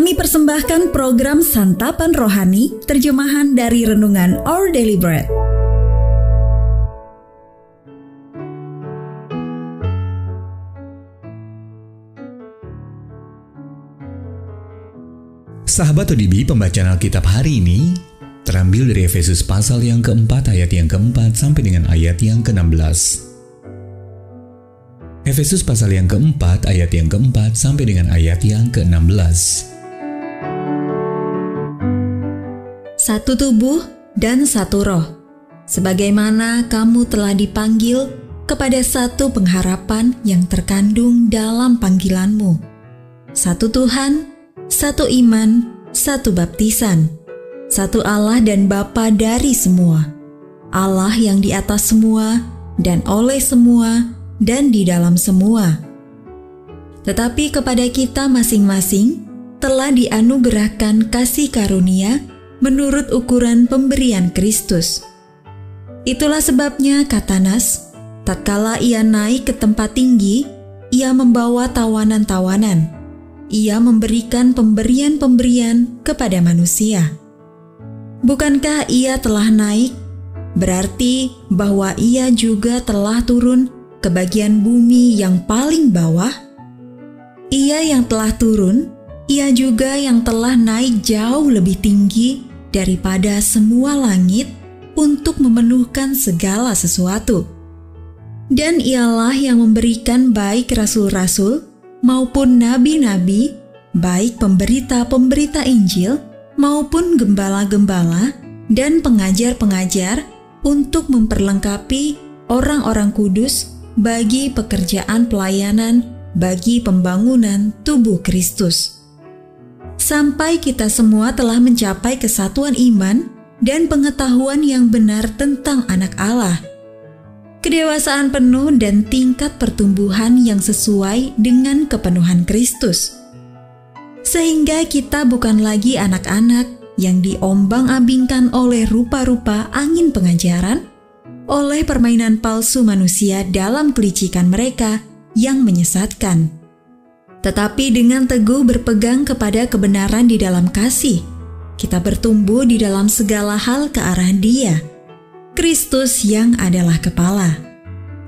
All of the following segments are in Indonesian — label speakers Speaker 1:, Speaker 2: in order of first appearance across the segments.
Speaker 1: Kami persembahkan program Santapan Rohani, terjemahan dari Renungan Our Daily Bread.
Speaker 2: Sahabat ODB, pembacaan Alkitab hari ini terambil dari Efesus pasal yang keempat ayat yang keempat sampai dengan ayat yang ke-16. Efesus pasal yang keempat ayat yang keempat sampai dengan ayat yang ke-16.
Speaker 1: Satu tubuh dan satu roh. Sebagaimana kamu telah dipanggil kepada satu pengharapan yang terkandung dalam panggilanmu. Satu Tuhan, satu iman, satu baptisan, satu Allah dan Bapa dari semua. Allah yang di atas semua dan oleh semua dan di dalam semua. Tetapi kepada kita masing-masing telah dianugerahkan kasih karunia menurut ukuran pemberian Kristus. Itulah sebabnya kata Nas, tatkala ia naik ke tempat tinggi, ia membawa tawanan-tawanan. Ia memberikan pemberian-pemberian kepada manusia. Bukankah ia telah naik? Berarti bahwa ia juga telah turun ke bagian bumi yang paling bawah. Ia yang telah turun, ia juga yang telah naik jauh lebih tinggi daripada semua langit untuk memenuhkan segala sesuatu. Dan ialah yang memberikan baik rasul-rasul maupun nabi-nabi, baik pemberita-pemberita Injil, maupun gembala-gembala dan pengajar-pengajar untuk memperlengkapi orang-orang kudus bagi pekerjaan pelayanan bagi pembangunan tubuh Kristus. Sampai kita semua telah mencapai kesatuan iman dan pengetahuan yang benar tentang anak Allah. Kedewasaan penuh dan tingkat pertumbuhan yang sesuai dengan kepenuhan Kristus sehingga kita bukan lagi anak-anak yang diombang-ambingkan oleh rupa-rupa angin pengajaran, oleh permainan palsu manusia dalam kelicikan mereka yang menyesatkan. Tetapi dengan teguh berpegang kepada kebenaran di dalam kasih, kita bertumbuh di dalam segala hal ke arah Dia, Kristus yang adalah kepala.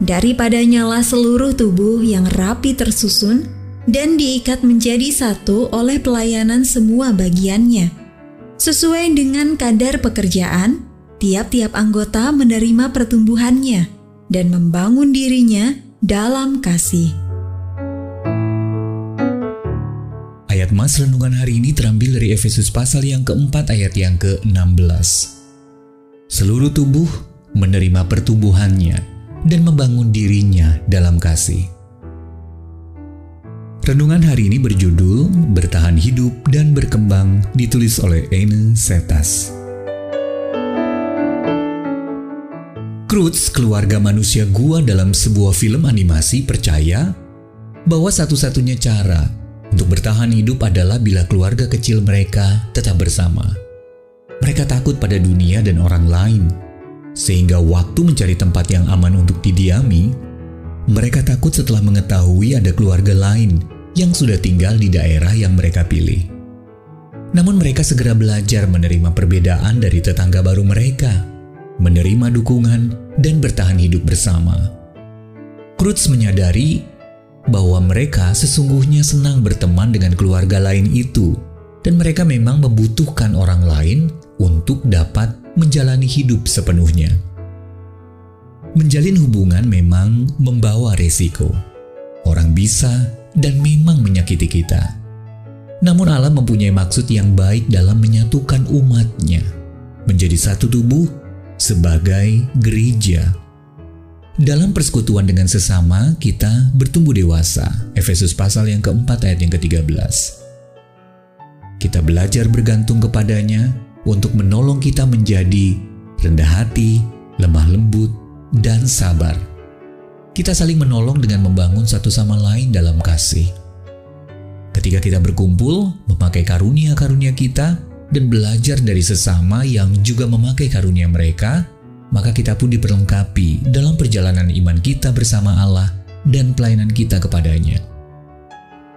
Speaker 1: Daripadanya lah seluruh tubuh yang rapi tersusun dan diikat menjadi satu oleh pelayanan semua bagiannya. Sesuai dengan kadar pekerjaan, tiap-tiap anggota menerima pertumbuhannya dan membangun dirinya dalam kasih.
Speaker 2: Mas Renungan hari ini terambil dari Efesus pasal yang keempat ayat yang ke-16. Seluruh tubuh menerima pertumbuhannya dan membangun dirinya dalam kasih. Renungan hari ini berjudul Bertahan Hidup dan Berkembang ditulis oleh Ene Setas. Cruz, keluarga manusia gua dalam sebuah film animasi percaya bahwa satu-satunya cara untuk bertahan hidup adalah bila keluarga kecil mereka tetap bersama. Mereka takut pada dunia dan orang lain, sehingga waktu mencari tempat yang aman untuk didiami, mereka takut setelah mengetahui ada keluarga lain yang sudah tinggal di daerah yang mereka pilih. Namun mereka segera belajar menerima perbedaan dari tetangga baru mereka, menerima dukungan, dan bertahan hidup bersama. Cruz menyadari bahwa mereka sesungguhnya senang berteman dengan keluarga lain itu, dan mereka memang membutuhkan orang lain untuk dapat menjalani hidup sepenuhnya. Menjalin hubungan memang membawa resiko. Orang bisa dan memang menyakiti kita. Namun Allah mempunyai maksud yang baik dalam menyatukan umatnya menjadi satu tubuh sebagai gereja. Dalam persekutuan dengan sesama, kita bertumbuh dewasa. Efesus pasal yang keempat ayat yang ke-13. Kita belajar bergantung kepadanya untuk menolong kita menjadi rendah hati, lemah lembut, dan sabar kita saling menolong dengan membangun satu sama lain dalam kasih. Ketika kita berkumpul, memakai karunia-karunia kita, dan belajar dari sesama yang juga memakai karunia mereka, maka kita pun diperlengkapi dalam perjalanan iman kita bersama Allah dan pelayanan kita kepadanya.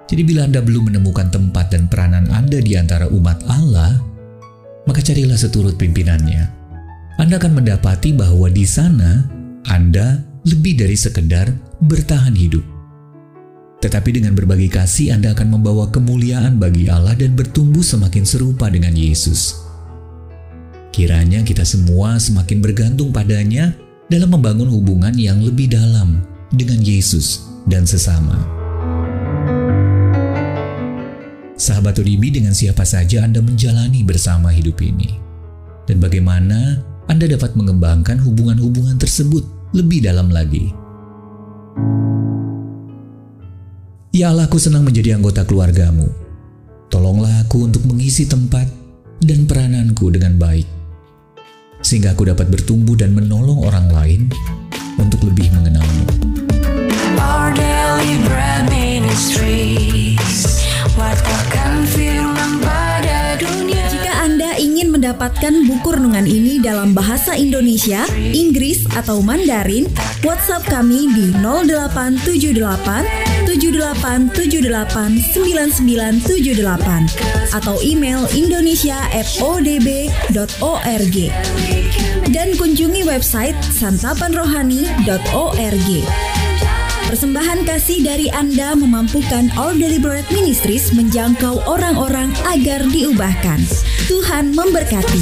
Speaker 2: Jadi bila Anda belum menemukan tempat dan peranan Anda di antara umat Allah, maka carilah seturut pimpinannya. Anda akan mendapati bahwa di sana Anda lebih dari sekedar bertahan hidup. Tetapi dengan berbagi kasih Anda akan membawa kemuliaan bagi Allah dan bertumbuh semakin serupa dengan Yesus. Kiranya kita semua semakin bergantung padanya dalam membangun hubungan yang lebih dalam dengan Yesus dan sesama. Sahabat Uribi dengan siapa saja Anda menjalani bersama hidup ini. Dan bagaimana Anda dapat mengembangkan hubungan-hubungan tersebut lebih dalam lagi. Ya Allah, aku senang menjadi anggota keluargamu. Tolonglah aku untuk mengisi tempat dan perananku dengan baik. Sehingga aku dapat bertumbuh dan menolong orang lain untuk lebih mengenalmu.
Speaker 3: Our daily bread ministries Wartakan firman pada dunia
Speaker 1: Jika Anda ingin mendapatkan buku renungan ini dalam bahasa Indonesia, Inggris, atau Mandarin, WhatsApp kami di 0878 7878 9978 atau email indonesia@odb.org dan kunjungi website santapanrohani.org. Persembahan kasih dari Anda memampukan All Deliberate Ministries menjangkau orang-orang agar diubahkan. Tuhan memberkati.